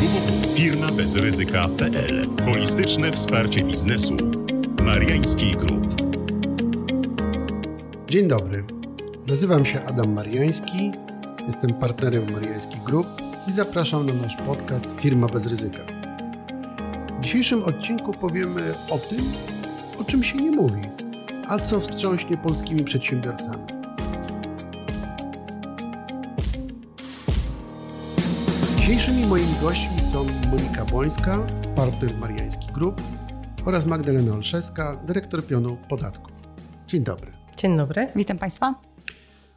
www.firmabezryzyka.pl Holistyczne wsparcie biznesu. Mariański Group. Dzień dobry. Nazywam się Adam Mariański. Jestem partnerem Mariański Group i zapraszam na nasz podcast Firma bez ryzyka. W dzisiejszym odcinku powiemy o tym, o czym się nie mówi, a co wstrząśnie polskimi przedsiębiorcami. Dzisiejszymi moimi gośćmi są Monika Błońska, partner Mariański Group oraz Magdalena Olszewska, dyrektor pionu podatków. Dzień dobry. Dzień dobry. Witam Państwa.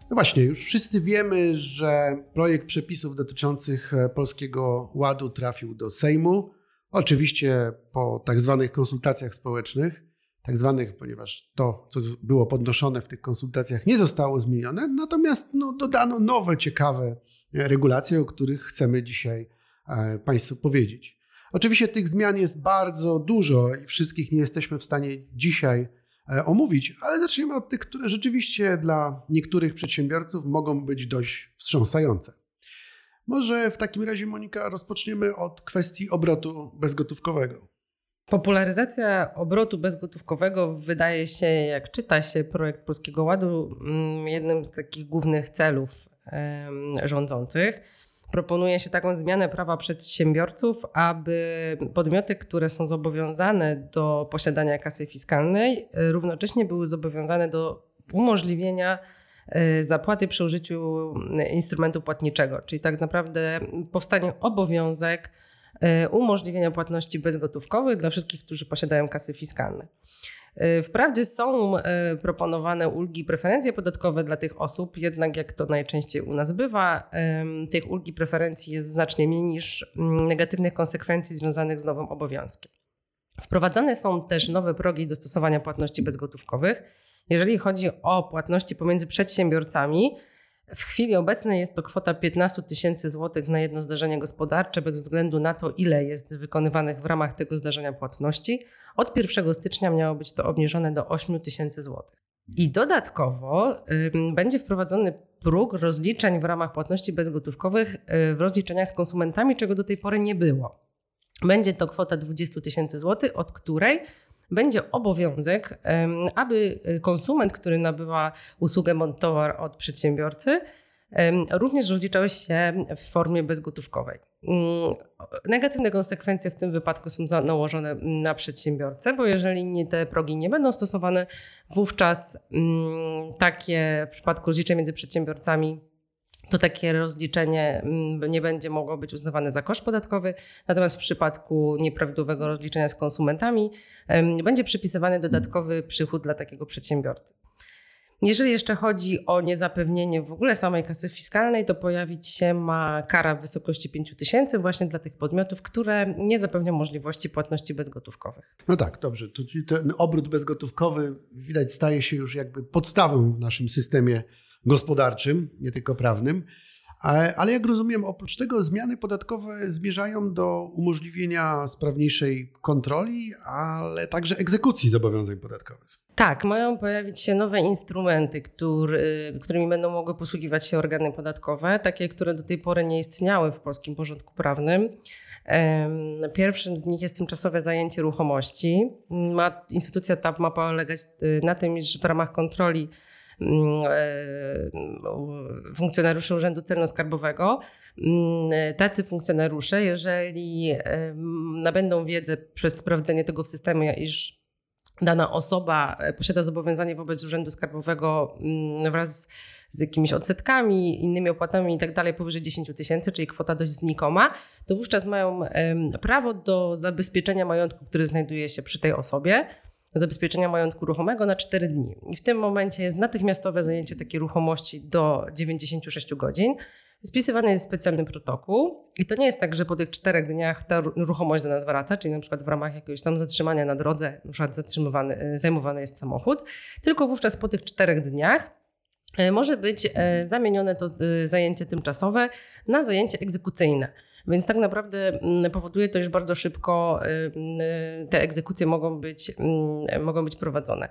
No właśnie, już wszyscy wiemy, że projekt przepisów dotyczących e, Polskiego Ładu trafił do Sejmu. Oczywiście po tak zwanych konsultacjach społecznych, tak zwanych, ponieważ to, co było podnoszone w tych konsultacjach, nie zostało zmienione, natomiast no, dodano nowe, ciekawe regulacje, o których chcemy dzisiaj e, Państwu powiedzieć. Oczywiście tych zmian jest bardzo dużo i wszystkich nie jesteśmy w stanie dzisiaj E, omówić, ale zaczniemy od tych, które rzeczywiście dla niektórych przedsiębiorców mogą być dość wstrząsające. Może w takim razie, Monika, rozpoczniemy od kwestii obrotu bezgotówkowego. Popularyzacja obrotu bezgotówkowego wydaje się, jak czyta się projekt Polskiego Ładu, mm, jednym z takich głównych celów rządzących proponuje się taką zmianę prawa przedsiębiorców, aby podmioty, które są zobowiązane do posiadania kasy fiskalnej, równocześnie były zobowiązane do umożliwienia e, zapłaty przy użyciu instrumentu płatniczego. Czyli tak naprawdę powstanie obowiązek e, umożliwienia płatności bezgotówkowych dla wszystkich, którzy posiadają kasy fiskalne. E, wprawdzie są e, proponowane ulgi preferencje podatkowe dla tych osób, jednak jak to najczęściej u nas bywa, tych ulgi preferencji jest znacznie mniej niż mm, negatywnych konsekwencji związanych z nowym obowiązkiem. Wprowadzane są też nowe progi dostosowania płatności bezgotówkowych. Jeżeli chodzi o płatności pomiędzy przedsiębiorcami, w chwili obecnej jest to kwota 15 tysięcy złotych na jedno zdarzenie gospodarcze, bez względu na to, ile jest wykonywanych w ramach tego zdarzenia płatności. Od 1 stycznia miało być to obniżone do 8 tysięcy złotych. I dodatkowo będzie wprowadzony próg rozliczeń w ramach płatności bezgotówkowych y, w rozliczeniach z konsumentami, czego do tej pory nie było. Będzie to kwota 20 tysięcy złotych, od której będzie obowiązek, aby konsument, który nabywa usługę towar od przedsiębiorcy, również rozliczał się w formie bezgotówkowej. Mm, negatywne konsekwencje w tym wypadku są nałożone na przedsiębiorcę, bo jeżeli te progi nie będą stosowane, wówczas mm, takie w przypadku rozliczeń między przedsiębiorcami to takie rozliczenie mm, nie będzie mogło być uznawane za koszt podatkowy, natomiast w przypadku nieprawidłowego rozliczenia z konsumentami będzie przypisywany dodatkowy przychód dla takiego przedsiębiorcy. Jeżeli jeszcze chodzi o niezapewnienie w ogóle samej kasy fiskalnej, to pojawić się ma kara w wysokości 5 tysięcy właśnie dla tych podmiotów, które nie zapewnią możliwości płatności bezgotówkowych. No tak, dobrze. To, ten obrót bezgotówkowy widać staje się już jakby podstawą w naszym systemie gospodarczym, nie tylko prawnym. Ale jak rozumiem, oprócz tego zmiany podatkowe zmierzają do umożliwienia sprawniejszej kontroli, ale także egzekucji zobowiązań podatkowych. Tak, mają pojawić się nowe instrumenty, który, którymi będą mogły posługiwać się organy podatkowe, takie, które do tej pory nie istniały w polskim porządku prawnym. Pierwszym z nich jest tymczasowe zajęcie ruchomości. Ma, instytucja ta ma polegać y, na tym, iż w ramach kontroli funkcjonariuszy Urzędu Celno-Skarbowego. Mm, tacy funkcjonariusze, jeżeli nabędą wiedzę przez sprawdzenie tego w systemie, iż dana osoba e, posiada zobowiązanie wobec Urzędu Skarbowego mm, wraz z jakimiś odsetkami, innymi opłatami i tak dalej powyżej 10 tysięcy, czyli kwota dość znikoma, to wówczas mają prawo do zabezpieczenia majątku, który znajduje się przy tej osobie, zabezpieczenia majątku ruchomego na 4 dni. I w tym momencie jest natychmiastowe zajęcie takiej ruchomości do 96 godzin. Spisywany jest specjalny protokół i to nie jest tak, że po tych czterech dniach ta ruchomość do nas wraca, czyli na przykład w ramach jakiegoś tam zatrzymania na drodze, na przykład zatrzymywany, e, zajmowany jest samochód, tylko wówczas po tych czterech dniach e, może być e, zamienione to zajęcie tymczasowe na zajęcie egzekucyjne. Więc tak naprawdę mm, powoduje to, iż bardzo szybko te egzekucje mogą być, mogą być prowadzone.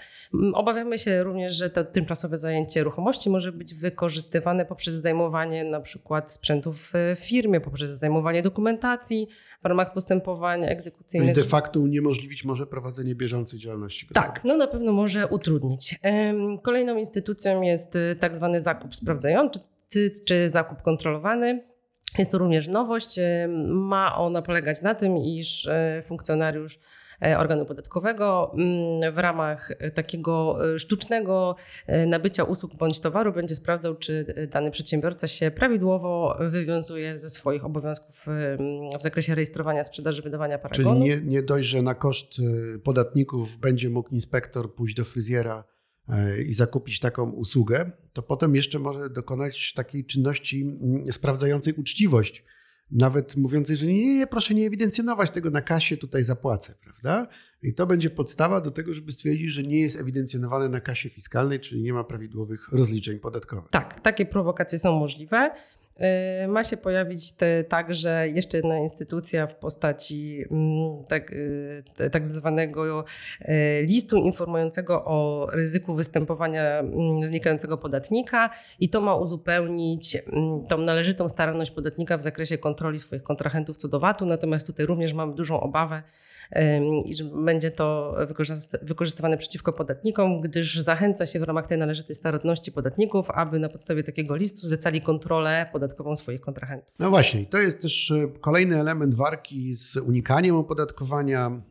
Obawiamy się również, że to tymczasowe zajęcie ruchomości może być wykorzystywane poprzez zajmowanie na przykład sprzętu w firmie, poprzez zajmowanie dokumentacji w ramach postępowań egzekucyjnych. Czyli de facto uniemożliwić może prowadzenie bieżącej działalności. Tak, no na pewno może utrudnić. Kolejną instytucją jest y, tak zwany zakup sprawdzający czy zakup kontrolowany. Jest to również nowość. Ma ona polegać na tym, iż y, funkcjonariusz E, organu podatkowego mm, w ramach takiego sztucznego nabycia usług bądź towaru będzie sprawdzał, czy dany przedsiębiorca się prawidłowo wywiązuje ze swoich obowiązków w zakresie rejestrowania, sprzedaży, wydawania paragonu. Czyli nie, nie dość, że na koszt podatników będzie mógł inspektor pójść do fryzjera i zakupić taką usługę, to potem jeszcze może dokonać takiej czynności sprawdzającej uczciwość nawet mówiącej, że nie, nie, proszę nie ewidencjonować tego na kasie, tutaj zapłacę, prawda? I to będzie podstawa do tego, żeby stwierdzić, że nie jest ewidencjonowane na kasie fiskalnej, czyli nie ma prawidłowych rozliczeń podatkowych. Tak, takie prowokacje są możliwe. Y, ma się pojawić te, także jeszcze jedna instytucja w postaci mm, tak, y, tak zwanego y, listu informującego o ryzyku występowania mm, znikającego podatnika i to ma uzupełnić mm, tą należytą staranność podatnika w zakresie kontroli swoich kontrahentów co do VAT-u. Natomiast tutaj również mamy dużą obawę, i że będzie to wykorzystywane przeciwko podatnikom, gdyż zachęca się w ramach tej należytej staranności podatników, aby na podstawie takiego listu zlecali kontrolę podatkową swoich kontrahentów. No właśnie, to jest też e, kolejny element walki z unikaniem opodatkowania,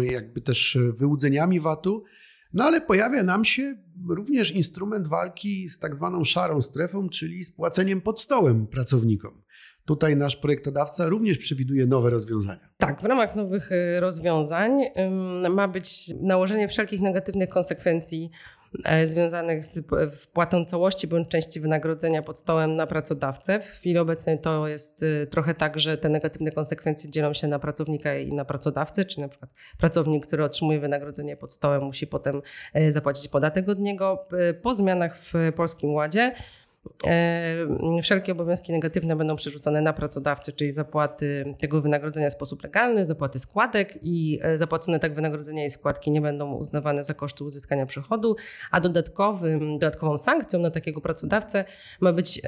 e, jakby też wyłudzeniami VAT-u. No ale pojawia nam się również instrument walki z tak zwaną szarą strefą, czyli z płaceniem pod stołem pracownikom. Tutaj nasz projektodawca również przewiduje nowe rozwiązania. Tak, w ramach nowych y, rozwiązań ma być nałożenie wszelkich negatywnych konsekwencji e, związanych z wpłatą całości bądź części wynagrodzenia pod stołem na pracodawcę. W chwili obecnej to jest y, trochę tak, że te negatywne konsekwencje dzielą się na pracownika i na pracodawcę, czy na przykład pracownik, który otrzymuje wynagrodzenie pod stołem musi potem e, zapłacić podatek od niego. Po zmianach w Polskim Ładzie wszelkie obowiązki negatywne będą przerzucone na pracodawcę, czyli zapłaty tego wynagrodzenia w sposób legalny, zapłaty składek i e, zapłacone tak wynagrodzenia i składki nie będą uznawane za koszty uzyskania przychodu, a dodatkowym, dodatkową sankcją na takiego pracodawcę ma być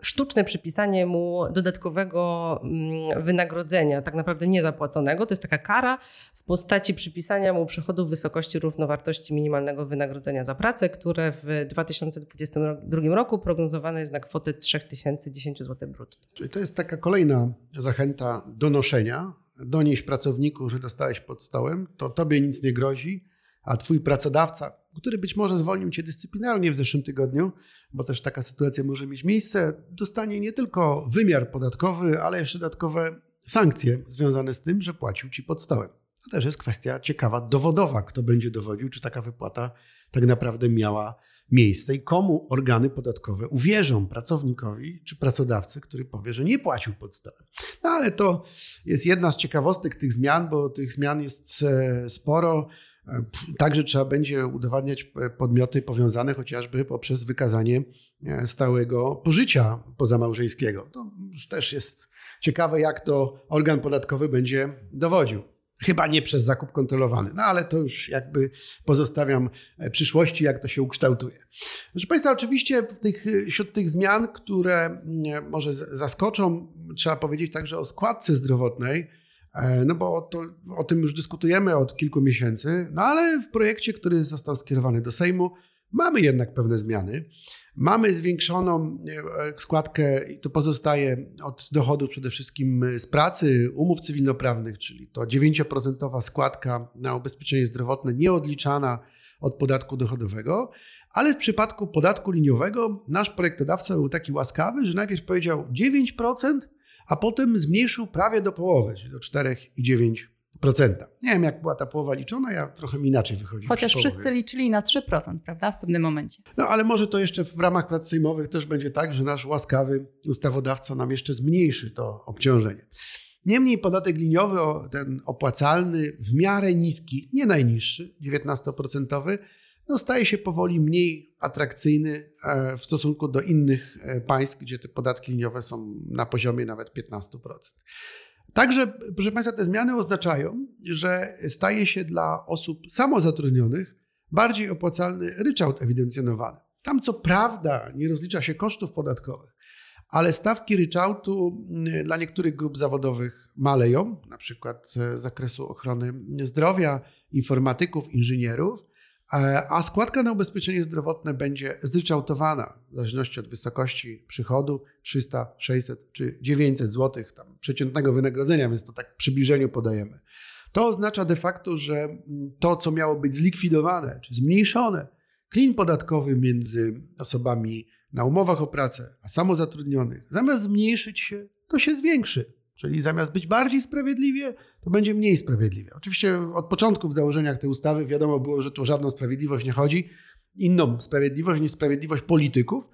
sztuczne przypisanie mu dodatkowego mm, wynagrodzenia, tak naprawdę niezapłaconego. To jest taka kara w postaci przypisania mu przychodu w wysokości równowartości minimalnego wynagrodzenia za pracę, które w 2022 roku prognozowane prognozowane jest na kwotę 3010 zł brutto. Czyli to jest taka kolejna zachęta do noszenia. Donieś pracowniku, że dostałeś pod stołem, to tobie nic nie grozi, a twój pracodawca, który być może zwolnił cię dyscyplinarnie w zeszłym tygodniu, bo też taka sytuacja może mieć miejsce, dostanie nie tylko wymiar podatkowy, ale jeszcze dodatkowe sankcje związane z tym, że płacił ci pod stołem. To też jest kwestia ciekawa, dowodowa, kto będzie dowodził, czy taka wypłata tak naprawdę miała miejsce i komu organy podatkowe uwierzą, pracownikowi czy pracodawcy, który powie, że nie płacił podstawy. No ale to jest jedna z ciekawostek tych zmian, bo tych zmian jest e, sporo. E, także trzeba będzie udowadniać e, podmioty powiązane chociażby poprzez wykazanie stałego pożycia pozamałżeńskiego. To też jest ciekawe, jak to organ podatkowy będzie dowodził. Chyba nie przez zakup kontrolowany, no ale to już jakby pozostawiam e, przyszłości, jak to się ukształtuje. Proszę Państwa, oczywiście tych, wśród tych zmian, które mm, może zaskoczą, trzeba powiedzieć także o składce zdrowotnej, e, no bo to, o tym już dyskutujemy od kilku miesięcy, no ale w projekcie, który został skierowany do Sejmu, mamy jednak pewne zmiany. Mamy zwiększoną e, składkę, i to pozostaje od dochodów przede wszystkim z pracy, umów cywilnoprawnych, czyli to 9% składka na ubezpieczenie zdrowotne nieodliczana od podatku dochodowego, ale w przypadku podatku liniowego nasz projektodawca był taki łaskawy, że najpierw powiedział 9%, a potem zmniejszył prawie do połowy, czyli do 4,9%. Nie wiem, jak była ta połowa liczona, ja trochę mi inaczej wychodzi. Chociaż wszyscy liczyli na 3%, prawda, w pewnym momencie. No ale może to jeszcze w ramach prac sejmowych też będzie tak, że nasz łaskawy ustawodawca nam jeszcze zmniejszy to obciążenie. Niemniej podatek liniowy, ten opłacalny, w miarę niski, nie najniższy, 19%, no, staje się powoli mniej atrakcyjny w stosunku do innych państw, gdzie te podatki liniowe są na poziomie nawet 15%. Także, proszę Państwa, te zmiany oznaczają, że staje się dla osób samozatrudnionych bardziej opłacalny ryczałt ewidencjonowany. Tam co prawda nie rozlicza się kosztów podatkowych, ale stawki ryczałtu mm, dla niektórych grup zawodowych maleją, na przykład z zakresu ochrony zdrowia, informatyków, inżynierów, a składka na ubezpieczenie zdrowotne będzie zryczałtowana w zależności od wysokości przychodu 300, 600 czy 900 zł tam przeciętnego wynagrodzenia, więc to tak w przybliżeniu podajemy. To oznacza de facto, że mm, to, co miało być zlikwidowane czy zmniejszone, klin podatkowy między osobami na umowach o pracę, a samozatrudnionych, zamiast zmniejszyć się, to się zwiększy. Czyli zamiast być bardziej sprawiedliwie, to będzie mniej sprawiedliwie. Oczywiście od początku w założeniach tej ustawy wiadomo było, że tu o żadną sprawiedliwość nie chodzi. Inną sprawiedliwość niż sprawiedliwość polityków,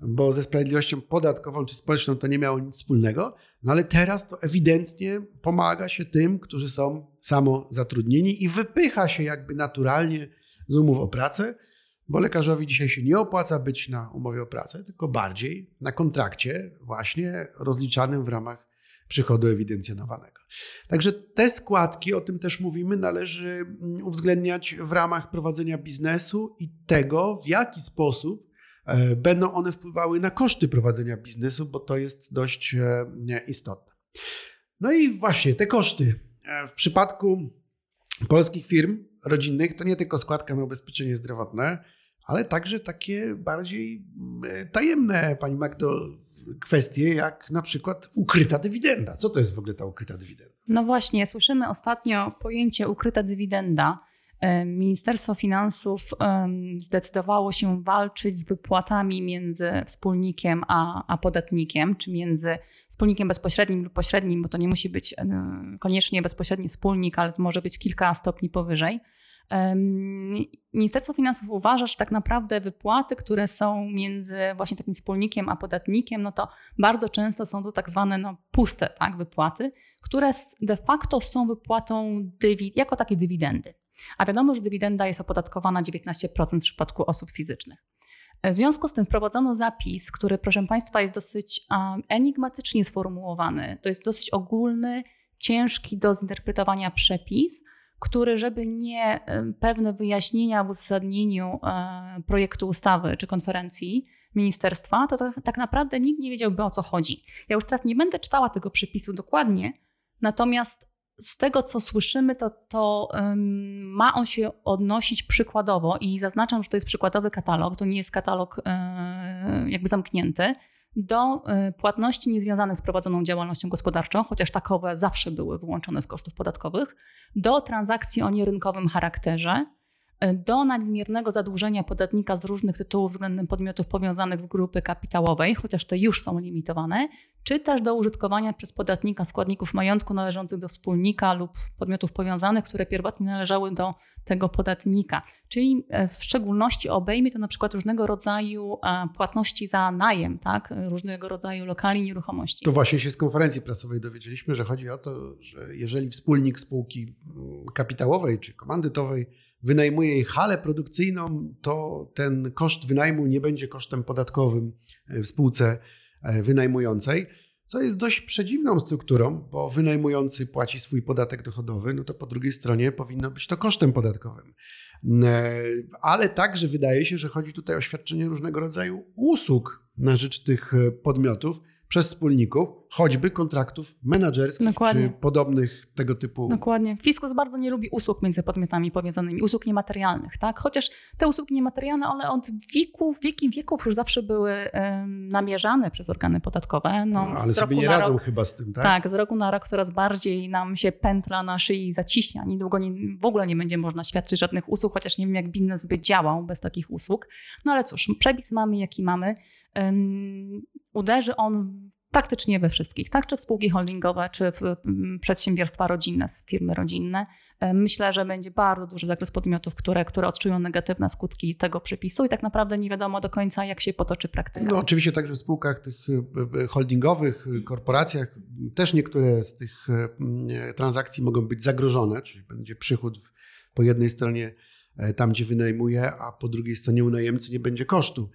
bo ze sprawiedliwością podatkową czy społeczną to nie miało nic wspólnego. No ale teraz to ewidentnie pomaga się tym, którzy są samozatrudnieni i wypycha się jakby naturalnie z umów o pracę bo lekarzowi dzisiaj się nie opłaca być na umowie o pracę, tylko bardziej na kontrakcie, właśnie rozliczanym w ramach przychodu ewidencjonowanego. Także te składki, o tym też mówimy, należy mm, uwzględniać w ramach prowadzenia biznesu i tego, w jaki sposób e, będą one wpływały na koszty prowadzenia biznesu, bo to jest dość e, istotne. No i właśnie te koszty. E, w przypadku polskich firm rodzinnych to nie tylko składka na ubezpieczenie zdrowotne, ale także takie bardziej mm, tajemne, Pani Magdo, kwestie, jak na przykład ukryta dywidenda. Co to jest w ogóle ta ukryta dywidenda? No właśnie, słyszymy ostatnio pojęcie ukryta dywidenda. Ministerstwo Finansów zdecydowało się walczyć z wypłatami między wspólnikiem a, a podatnikiem, czy między wspólnikiem bezpośrednim lub pośrednim, bo to nie musi być koniecznie bezpośredni wspólnik, ale może być kilka stopni powyżej. Ministerstwo Finansów uważa, że tak naprawdę wypłaty, które są między właśnie takim wspólnikiem a podatnikiem, no to bardzo często są to tak zwane no, puste tak, wypłaty, które de facto są wypłatą jako takie dywidendy. A wiadomo, że dywidenda jest opodatkowana 19% w przypadku osób fizycznych. W związku z tym wprowadzono zapis, który, proszę Państwa, jest dosyć enigmatycznie sformułowany. To jest dosyć ogólny, ciężki do zinterpretowania przepis, który, żeby nie pewne wyjaśnienia w uzasadnieniu e, projektu ustawy czy konferencji ministerstwa, to tak naprawdę nikt nie wiedziałby o co chodzi. Ja już teraz nie będę czytała tego przepisu dokładnie, natomiast z tego, co słyszymy, to, to um, ma on się odnosić przykładowo i zaznaczam, że to jest przykładowy katalog, to nie jest katalog e, jakby zamknięty, do y, płatności niezwiązanych z prowadzoną działalnością gospodarczą, chociaż takowe zawsze były wyłączone z kosztów podatkowych, do transakcji o nierynkowym charakterze, do nadmiernego zadłużenia podatnika z różnych tytułów względem podmiotów powiązanych z grupy kapitałowej, chociaż te już są limitowane, czy też do użytkowania przez podatnika składników majątku należących do wspólnika lub podmiotów powiązanych, które pierwotnie należały do tego podatnika. Czyli e, w szczególności obejmie to na przykład różnego rodzaju e, płatności za najem, tak? różnego rodzaju lokali nieruchomości. To właśnie się z konferencji prasowej dowiedzieliśmy, że chodzi o to, że jeżeli wspólnik spółki mm, kapitałowej czy komandytowej wynajmuje jej halę produkcyjną, to ten koszt wynajmu nie będzie kosztem podatkowym w spółce e, wynajmującej, co jest dość przedziwną strukturą, bo wynajmujący płaci swój podatek dochodowy, no to po drugiej stronie powinno być to kosztem podatkowym. E, ale także wydaje się, że chodzi tutaj o świadczenie różnego rodzaju usług na rzecz tych podmiotów, przez wspólników, choćby kontraktów menedżerskich Dokładnie. czy podobnych tego typu. Dokładnie. Fiskus bardzo nie lubi usług między podmiotami powiązanymi, usług niematerialnych, tak? Chociaż te usługi niematerialne, one od wieków, wieki wieków już zawsze były um, namierzane przez organy podatkowe. No, no ale sobie nie radzą rok, chyba z tym, tak? Tak, z roku na rok coraz bardziej nam się pętla na szyi zaciśnia. Niedługo nie, w ogóle nie będzie można świadczyć żadnych usług, chociaż nie wiem, jak biznes by działał bez takich usług. No ale cóż, przepis mamy, jaki mamy uderzy on praktycznie we wszystkich, tak? Czy w spółki holdingowe, czy w przedsiębiorstwa rodzinne, firmy rodzinne. Myślę, że będzie bardzo duży zakres podmiotów, które, które odczują negatywne skutki tego przepisu i tak naprawdę nie wiadomo do końca, jak się potoczy praktyka. No oczywiście także w spółkach tych e, e, holdingowych, e, korporacjach też niektóre z tych transakcji mogą być zagrożone, czyli będzie przychód po jednej stronie tam, gdzie wynajmuje, a po drugiej stronie u najemcy nie będzie kosztu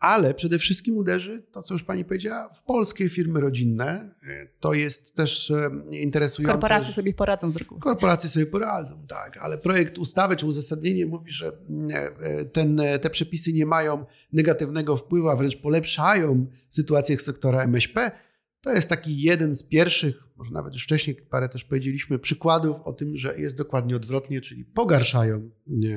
ale przede wszystkim uderzy to, co już pani powiedziała, w polskie firmy rodzinne. To jest też e, interesujące. Korporacje sobie poradzą z reguły. Korporacje sobie poradzą, tak, ale projekt ustawy czy uzasadnienie mówi, że e, ten, te przepisy nie mają negatywnego wpływu, a wręcz polepszają sytuację sektora MŚP. To jest taki jeden z pierwszych, może nawet już wcześniej parę też powiedzieliśmy, przykładów o tym, że jest dokładnie odwrotnie, czyli pogarszają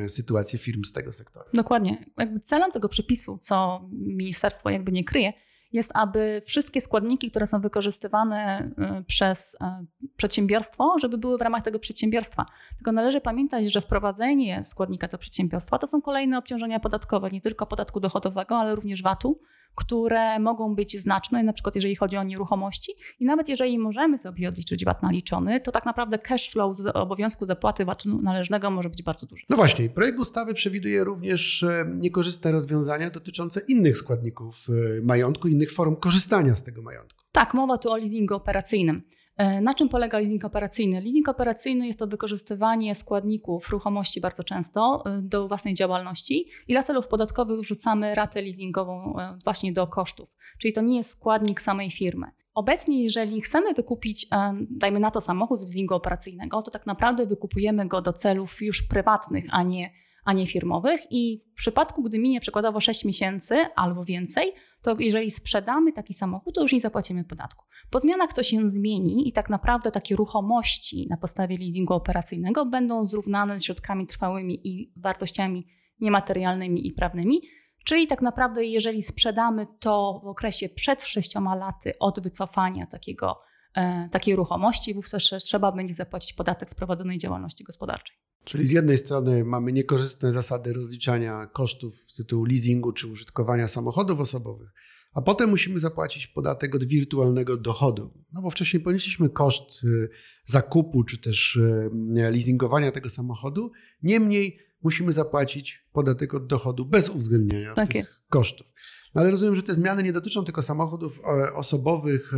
sytuację firm z tego sektora. Dokładnie. Jakby celem tego przepisu, co ministerstwo jakby nie kryje, jest, aby wszystkie składniki, które są wykorzystywane y, przez y, przedsiębiorstwo, żeby były w ramach tego przedsiębiorstwa. Tylko należy pamiętać, że wprowadzenie składnika do przedsiębiorstwa to są kolejne obciążenia podatkowe, nie tylko podatku dochodowego, ale również VAT-u, które mogą być znaczne, na przykład jeżeli chodzi o nieruchomości. I nawet jeżeli możemy sobie odliczyć VAT naliczony, to tak naprawdę cash flow z obowiązku zapłaty VAT-u należnego może być bardzo duży. No właśnie, projekt ustawy przewiduje również e, niekorzystne rozwiązania dotyczące innych składników e, majątku, innych form korzystania z tego majątku. Tak, mowa tu o leasingu operacyjnym. E, na czym polega leasing operacyjny? Leasing operacyjny jest to wykorzystywanie składników ruchomości bardzo często e, do własnej działalności i dla celów podatkowych wrzucamy ratę leasingową e, właśnie do kosztów, czyli to nie jest składnik samej firmy. Obecnie, jeżeli chcemy wykupić, dajmy na to samochód z leasingu operacyjnego, to tak naprawdę wykupujemy go do celów już prywatnych, a nie a nie firmowych. I w przypadku, gdy minie przykładowo 6 miesięcy albo więcej, to jeżeli sprzedamy taki samochód, to już nie zapłacimy podatku. Po zmianach to się zmieni i tak naprawdę takie ruchomości na podstawie leasingu operacyjnego będą zrównane z środkami trwałymi i wartościami niematerialnymi i prawnymi. Czyli tak naprawdę, jeżeli sprzedamy to w okresie przed sześcioma laty od wycofania takiego, e, takiej ruchomości, wówczas trzeba będzie zapłacić podatek z prowadzonej działalności gospodarczej. Czyli z jednej strony mamy niekorzystne zasady rozliczania kosztów z tytułu leasingu czy użytkowania samochodów osobowych, a potem musimy zapłacić podatek od wirtualnego dochodu. No bo wcześniej ponieśliśmy koszt y, zakupu czy też y, leasingowania tego samochodu, niemniej musimy zapłacić podatek od dochodu bez uwzględnienia tak tych jest. kosztów. No ale rozumiem, że te zmiany nie dotyczą tylko samochodów e, osobowych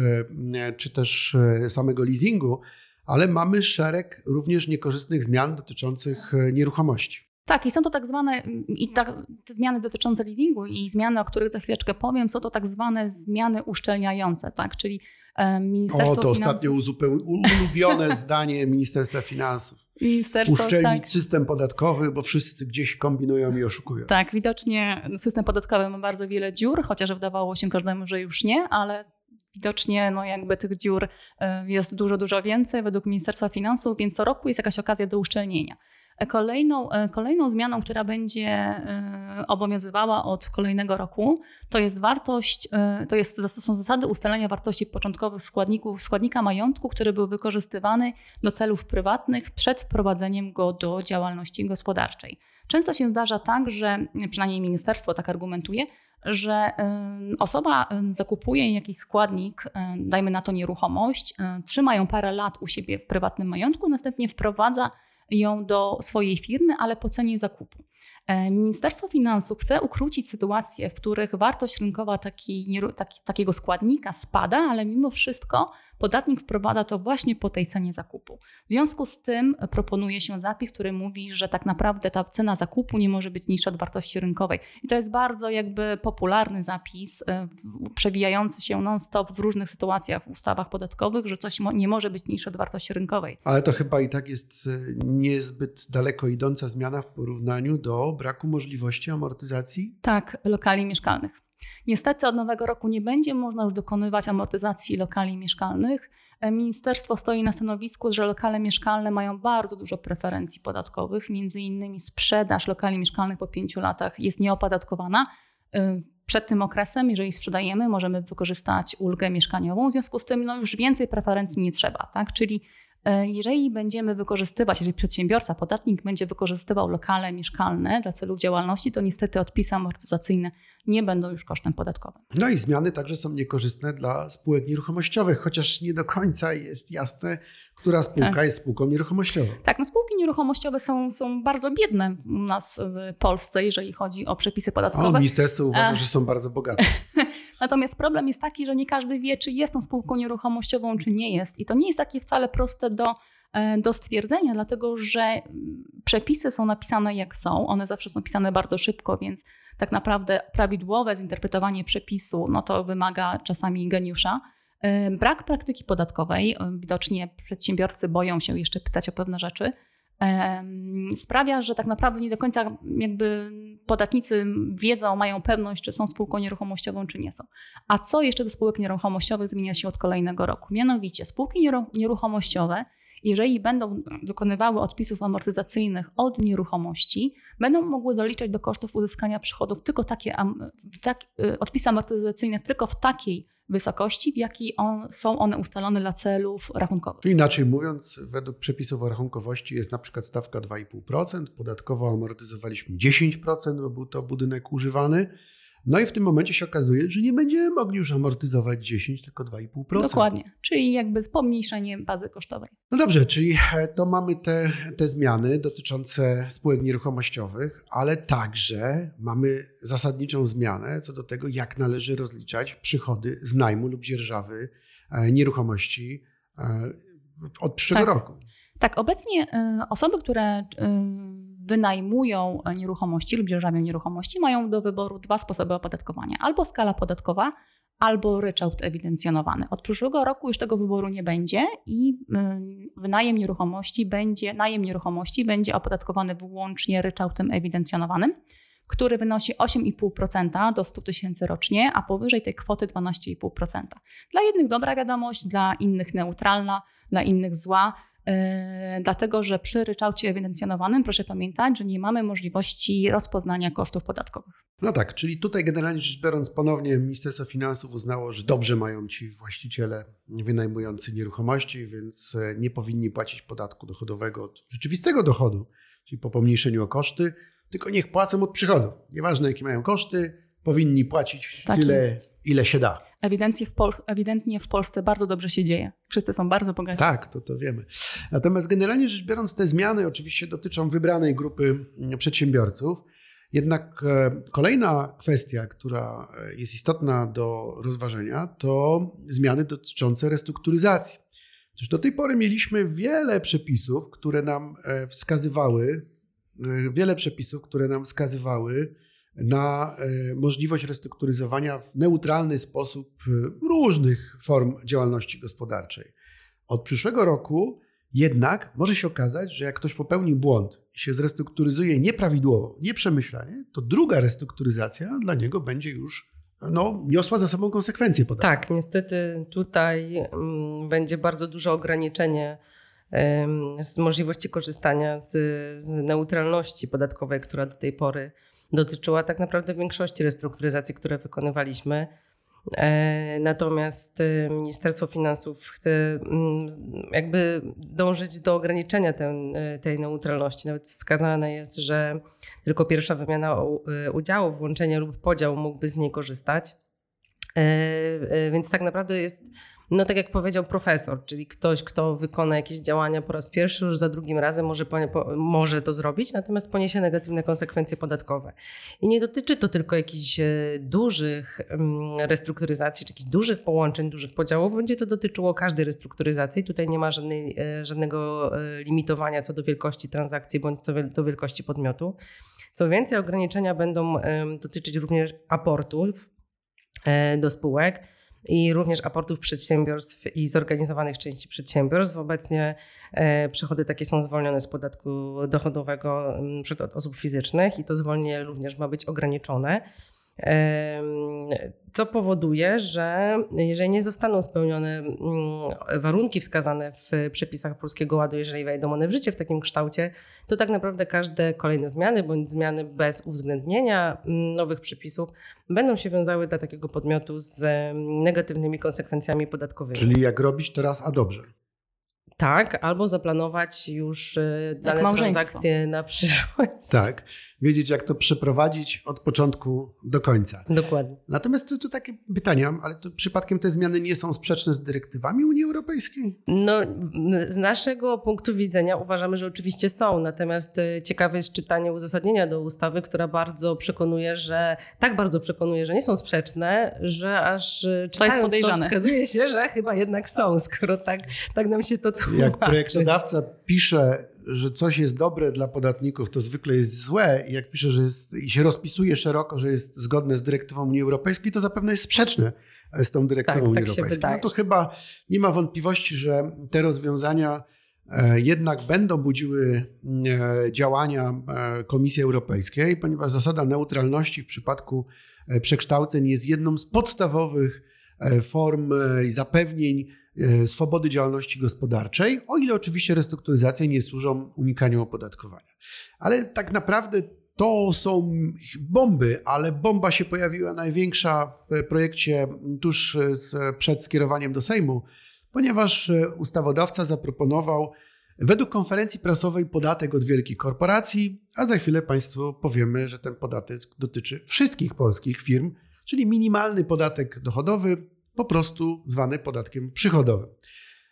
e, czy też e, samego leasingu, ale mamy szereg również niekorzystnych zmian dotyczących e, nieruchomości. Tak, i są to tak zwane, i ta, te zmiany dotyczące leasingu i zmiany, o których za chwileczkę powiem, są to tak zwane zmiany uszczelniające, tak, czyli e, Ministerstwo O, to Finansów... ostatnio uzupeł... ulubione zdanie Ministerstwa Finansów. Ministerstwo, Uszczelnić tak. system podatkowy, bo wszyscy gdzieś kombinują i oszukują. Tak, widocznie system podatkowy ma bardzo wiele dziur, chociaż wydawało się każdemu, że już nie, ale widocznie no jakby tych dziur e, jest dużo, dużo więcej według Ministerstwa Finansów, więc co roku jest jakaś okazja do uszczelnienia. E, kolejną, e, kolejną zmianą, która będzie obowiązywała od kolejnego roku, to jest wartość, to, jest, to są zasady ustalenia wartości początkowych składników, składnika majątku, który był wykorzystywany do celów prywatnych przed wprowadzeniem go do działalności gospodarczej. Często się zdarza tak, że przynajmniej ministerstwo tak argumentuje, że osoba zakupuje jakiś składnik, dajmy na to nieruchomość, trzyma ją parę lat u siebie w prywatnym majątku, następnie wprowadza ją do swojej firmy, ale po cenie zakupu. E, Ministerstwo Finansów chce ukrócić sytuacje, w których wartość rynkowa taki, taki, takiego składnika spada, ale mimo wszystko podatnik wprowadza to właśnie po tej cenie zakupu. W związku z tym proponuje się zapis, który mówi, że tak naprawdę ta cena zakupu nie może być niższa od wartości rynkowej. I to jest bardzo jakby popularny zapis, e, przewijający się non-stop w różnych sytuacjach w ustawach podatkowych, że coś nie może być niższe od wartości rynkowej. Ale to chyba i tak jest e, niezbyt daleko idąca zmiana w porównaniu do braku możliwości amortyzacji? Tak, lokali mieszkalnych. Niestety od nowego roku nie będzie można już dokonywać amortyzacji lokali mieszkalnych. E, ministerstwo stoi na stanowisku, że lokale mieszkalne mają bardzo dużo preferencji podatkowych, między innymi sprzedaż lokali mieszkalnych po pięciu latach jest nieopodatkowana. E, przed tym okresem, jeżeli sprzedajemy, możemy wykorzystać ulgę mieszkaniową, w związku z tym no, już więcej preferencji nie trzeba. Tak? Czyli jeżeli będziemy wykorzystywać, jeżeli przedsiębiorca, podatnik będzie wykorzystywał lokale mieszkalne dla celów działalności, to niestety odpisy amortyzacyjne nie będą już kosztem podatkowym. No i zmiany także są niekorzystne dla spółek nieruchomościowych, chociaż nie do końca jest jasne, która spółka tak. jest spółką nieruchomościową. Tak, no spółki nieruchomościowe są, są bardzo biedne u nas w Polsce, jeżeli chodzi o przepisy podatkowe. A ministerstwo uważa, że są bardzo bogate. Natomiast problem jest taki, że nie każdy wie, czy jest tą spółką nieruchomościową, czy nie jest. I to nie jest takie wcale proste do e, do stwierdzenia, dlatego że mm, przepisy są napisane jak są, one zawsze są pisane bardzo szybko, więc tak naprawdę prawidłowe zinterpretowanie przepisu, no to wymaga czasami geniusza. Brak praktyki podatkowej, widocznie przedsiębiorcy boją się jeszcze pytać o pewne rzeczy, sprawia, że tak naprawdę nie do końca jakby podatnicy wiedzą, mają pewność, czy są spółką nieruchomościową, czy nie są. A co jeszcze do spółek nieruchomościowych zmienia się od kolejnego roku? Mianowicie spółki nieruchomościowe, jeżeli będą dokonywały odpisów amortyzacyjnych od nieruchomości, będą mogły zaliczać do kosztów uzyskania przychodów tylko takie tak, y, odpisy amortyzacyjne tylko w takiej wysokości, w jakiej on, są one ustalone dla celów rachunkowych. Inaczej mówiąc, według przepisów o rachunkowości jest na przykład stawka 2,5%, podatkowo amortyzowaliśmy 10%, bo był to budynek używany. No i w tym momencie się okazuje, że nie będziemy mogli już amortyzować 10, tylko 2,5%. Dokładnie, czyli jakby pomniejszenie bazy kosztowej. No dobrze, czyli e, to mamy te, te zmiany dotyczące spółek nieruchomościowych, ale także mamy zasadniczą zmianę co do tego, jak należy rozliczać przychody z najmu lub dzierżawy e, nieruchomości e, od przyszłego tak. roku. Tak, obecnie osoby, które wynajmują nieruchomości lub dzierżawią nieruchomości, mają do wyboru dwa sposoby opodatkowania: albo skala podatkowa, albo ryczałt ewidencjonowany. Od przyszłego roku już tego wyboru nie będzie i y, wynajem nieruchomości będzie, najem nieruchomości będzie opodatkowany wyłącznie ryczałtem ewidencjonowanym, który wynosi 8,5% do 100 tysięcy rocznie, a powyżej tej kwoty 12,5%. Dla jednych dobra wiadomość, dla innych neutralna, dla innych zła. Yy, dlatego że przy ryczałcie ewidencjonowanym proszę pamiętać, że nie mamy możliwości rozpoznania kosztów podatkowych. No tak, czyli tutaj generalnie rzecz biorąc ponownie Ministerstwo Finansów uznało, że dobrze mają ci właściciele wynajmujący nieruchomości, więc e, nie powinni płacić podatku dochodowego od rzeczywistego dochodu, czyli po pomniejszeniu o koszty, tylko niech płacą od przychodu. Nieważne jakie mają koszty, powinni płacić tak tyle, jest. ile się da. Ewidencje w Pol ewidentnie w Polsce bardzo dobrze się dzieje. Wszyscy są bardzo bogaci. Tak, to to wiemy. Natomiast generalnie rzecz biorąc, te zmiany oczywiście dotyczą wybranej grupy mm, przedsiębiorców. Jednak e, kolejna kwestia, która e, jest istotna do rozważenia, to zmiany dotyczące restrukturyzacji. Otóż do tej pory mieliśmy wiele przepisów, które nam e, wskazywały, wiele przepisów, które nam wskazywały, na e, możliwość restrukturyzowania w neutralny sposób e, różnych form działalności gospodarczej. Od przyszłego roku jednak może się okazać, że jak ktoś popełni błąd i się zrestrukturyzuje nieprawidłowo, nieprzemyślanie, to druga restrukturyzacja dla niego będzie już no, niosła za sobą konsekwencje podatkowe. Tak, niestety tutaj mm, będzie bardzo duże ograniczenie z możliwości korzystania z, z neutralności podatkowej, która do tej pory dotyczyła tak naprawdę większości restrukturyzacji, które wykonywaliśmy. E, natomiast e, Ministerstwo Finansów chce mm, jakby dążyć do ograniczenia ten, e, tej neutralności. Nawet wskazane jest, że tylko pierwsza wymiana udziału, włączenie lub podział mógłby z niej korzystać. Więc tak naprawdę jest no tak jak powiedział profesor, czyli ktoś, kto wykona jakieś działania po raz pierwszy, już za drugim razem może, po, może to zrobić, natomiast poniesie negatywne konsekwencje podatkowe. I nie dotyczy to tylko jakichś e, dużych mm, restrukturyzacji, czy jakichś dużych połączeń, dużych podziałów. Będzie to dotyczyło każdej restrukturyzacji. Tutaj nie ma żadnej, e, żadnego e, limitowania co do wielkości transakcji bądź co do wielkości podmiotu. Co więcej, ograniczenia będą dotyczyć również aportów do spółek i również aportów przedsiębiorstw i zorganizowanych części przedsiębiorstw. Obecnie e, przychody takie są zwolnione z podatku dochodowego mm, przed osób fizycznych i to zwolnienie również ma być ograniczone co powoduje, że jeżeli nie zostaną spełnione mm, warunki wskazane w przepisach Polskiego Ładu, jeżeli wejdą one w życie w takim kształcie, to tak naprawdę każde kolejne zmiany bądź zmiany bez uwzględnienia mm, nowych przepisów będą się wiązały dla takiego podmiotu z negatywnymi konsekwencjami podatkowymi. Czyli jak robić teraz, a dobrze. Tak, albo zaplanować już y, dane transakcje na przyszłość. Tak, wiedzieć jak to przeprowadzić od początku do końca. Dokładnie. Natomiast tu, tu takie pytania, ale to przypadkiem te zmiany nie są sprzeczne z dyrektywami Unii Europejskiej? No, z naszego punktu widzenia uważamy, że oczywiście są, natomiast y, ciekawe jest czytanie uzasadnienia do ustawy, która bardzo przekonuje, że tak bardzo przekonuje, że nie są sprzeczne, że aż y, to jest podejrzane. To wskazuje się, że chyba jednak są, skoro tak, tak nam się to Jak projektodawca pisze, że coś jest dobre dla podatników, to zwykle jest złe. I jak pisze, że jest, i się rozpisuje szeroko, że jest zgodne z dyrektywą Unii Europejskiej, to zapewne jest sprzeczne z tą dyrektywą Tak, Unii tak Europejskiej. No to chyba nie ma wątpliwości, że te rozwiązania e, jednak będą budziły e, działania e, Komisji Europejskiej, ponieważ zasada neutralności w przypadku przekształceń jest jedną z podstawowych form i zapewnień swobody działalności gospodarczej, o ile oczywiście restrukturyzacje nie służą unikaniu opodatkowania. Ale tak naprawdę to są bomby, ale bomba się pojawiła największa w projekcie tuż z, przed skierowaniem do Sejmu, ponieważ e, ustawodawca zaproponował według konferencji prasowej podatek od wielkich korporacji, a za chwilę Państwu powiemy, że ten podatek dotyczy wszystkich polskich firm, czyli minimalny podatek dochodowy, po prostu zwany podatkiem przychodowym.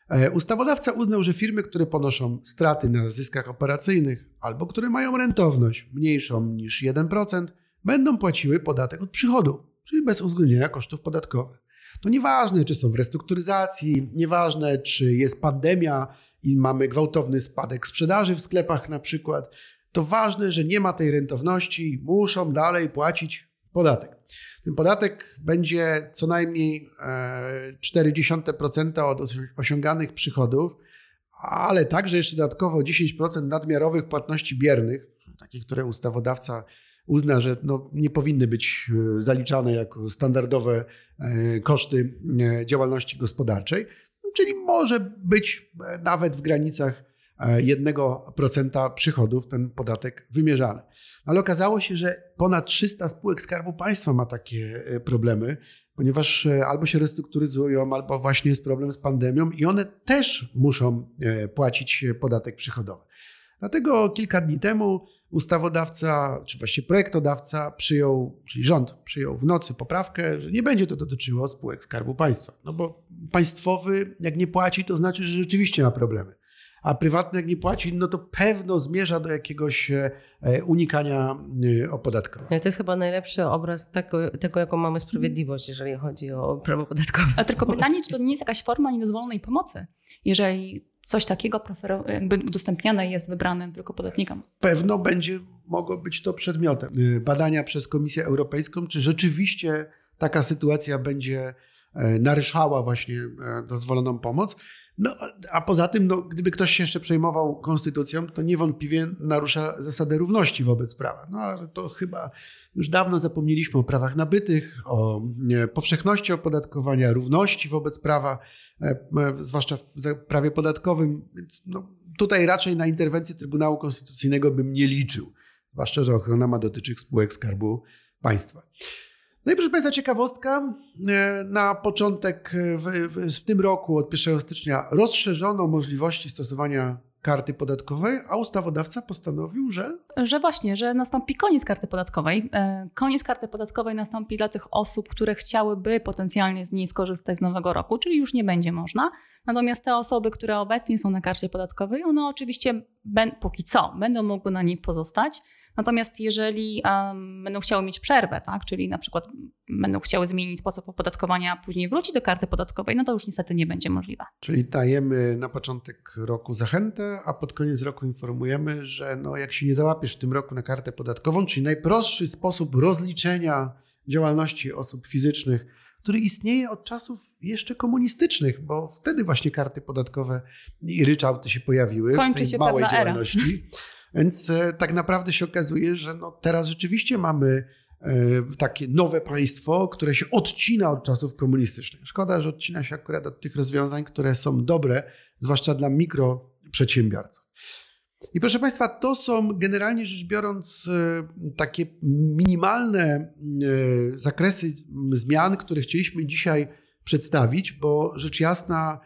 E, Ustawodawca uznał, że firmy, które ponoszą straty na zyskach operacyjnych albo które mają rentowność mniejszą niż 1%, będą płaciły podatek od przychodu, czyli bez uwzględnienia kosztów podatkowych. To nieważne, czy są w restrukturyzacji, nieważne, czy jest pandemia i mamy gwałtowny spadek sprzedaży w sklepach na przykład, to ważne, że nie ma tej rentowności muszą dalej płacić podatek. Ten podatek będzie co najmniej e, 0,4% od osi- osiąganych przychodów, ale także jeszcze dodatkowo 10% nadmiarowych płatności biernych, takich, które ustawodawca uzna, że no, nie powinny być e, zaliczane jako standardowe e, koszty e, działalności gospodarczej, czyli może być e, nawet w granicach e, 1% przychodów ten podatek wymierzany. Ale okazało się, że ponad 300 spółek Skarbu Państwa ma takie e, problemy, ponieważ e, albo się restrukturyzują, albo właśnie jest problem z pandemią i one też muszą e, płacić e, podatek przychodowy. Dlatego kilka dni temu ustawodawca, czy właściwie projektodawca przyjął, czyli rząd przyjął w nocy poprawkę, że nie będzie to dotyczyło spółek Skarbu Państwa. No bo państwowy, jak nie płaci, to znaczy, że rzeczywiście ma problemy. A prywatny, jak nie płaci, no to pewno zmierza do jakiegoś e, unikania e, opodatkowania. No, to jest chyba najlepszy obraz tego, tego, jaką mamy sprawiedliwość, jeżeli chodzi o prawo podatkowe. A tylko pytanie, czy to nie jest jakaś forma niedozwolonej pomocy, jeżeli coś takiego jakby udostępniane jest wybranym tylko podatnikom. pewno będzie mogło być to przedmiotem y, badania przez Komisję Europejską, czy rzeczywiście taka sytuacja będzie e, naruszała właśnie e, dozwoloną pomoc. No, a poza tym, no, gdyby ktoś się jeszcze przejmował konstytucją, to niewątpliwie narusza zasadę równości wobec prawa. No ale to chyba już dawno zapomnieliśmy o prawach nabytych, o powszechności opodatkowania, równości wobec prawa, e, e, zwłaszcza w prawie podatkowym. Więc no, tutaj raczej na interwencję Trybunału Konstytucyjnego bym nie liczył, zwłaszcza, że ochrona ma dotyczyć spółek Skarbu Państwa. No i proszę Państwa, ciekawostka. E, Na początek e, w, w, tym roku, od 1 stycznia, rozszerzono możliwości stosowania karty podatkowej, a ustawodawca postanowił, że Że właśnie, że nastąpi koniec karty podatkowej. E, Koniec karty podatkowej nastąpi dla tych osób, które chciałyby potencjalnie z niej skorzystać z nowego roku, czyli już nie będzie można. Natomiast te osoby, które obecnie są na karcie podatkowej, one oczywiście ben, póki co będą mogły na niej pozostać. Natomiast jeżeli em, będą chciały mieć przerwę, tak, czyli na przykład będą chciały zmienić sposób opodatkowania, a później wrócić do karty podatkowej, no to już niestety nie będzie możliwe. Czyli dajemy na początek roku zachętę, a pod koniec roku informujemy, że no jak się nie załapiesz w tym roku na kartę podatkową, czyli najprostszy sposób rozliczenia działalności osób fizycznych, który istnieje od czasów jeszcze komunistycznych, bo wtedy właśnie karty podatkowe i ryczałty się pojawiły Kończy w tej małej pewna era. Więc e, tak naprawdę się okazuje, że no teraz rzeczywiście mamy e, takie nowe państwo, które się odcina od czasów komunistycznych. Szkoda, że odcina się akurat od tych rozwiązań, które są dobre, zwłaszcza dla mikroprzedsiębiorców. I proszę Państwa, to są generalnie rzecz biorąc e, takie minimalne zakresy zmian, które chcieliśmy dzisiaj przedstawić, bo rzecz jasna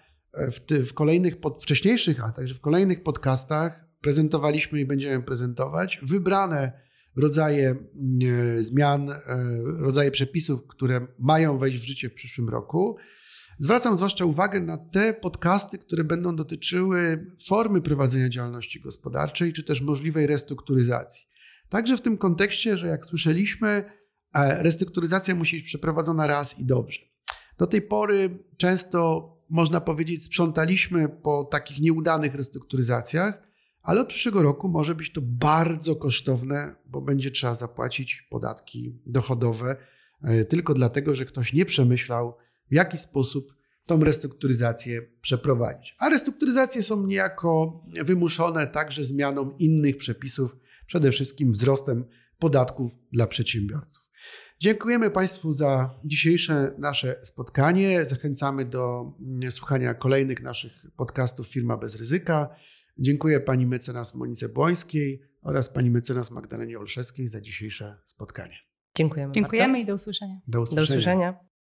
w, ty, w kolejnych, pod, wcześniejszych, a także w kolejnych podcastach prezentowaliśmy i będziemy prezentować wybrane rodzaje e, zmian, e, rodzaje przepisów, które mają wejść w życie w przyszłym roku. Zwracam zwłaszcza uwagę na te podcasty, które będą dotyczyły formy prowadzenia działalności gospodarczej, czy też możliwej restrukturyzacji. Także w tym kontekście, że jak słyszeliśmy, e, restrukturyzacja musi być przeprowadzona raz i dobrze. Do tej pory często można powiedzieć, sprzątaliśmy po takich nieudanych restrukturyzacjach, ale od przyszłego roku może być to bardzo kosztowne, bo będzie trzeba zapłacić podatki dochodowe e, tylko dlatego, że ktoś nie przemyślał, w jaki sposób tą restrukturyzację przeprowadzić. A restrukturyzacje są niejako wymuszone także zmianą innych przepisów, przede wszystkim wzrostem podatków dla przedsiębiorców. Dziękujemy Państwu za dzisiejsze nasze spotkanie. Zachęcamy do mm, słuchania kolejnych naszych podcastów Firma bez ryzyka. Dziękuję pani mecenas Monice Błońskiej oraz pani mecenas Magdalenie Olszewskiej za dzisiejsze spotkanie. Dziękujemy. Dziękujemy bardzo. i do usłyszenia. Do Do usłyszenia.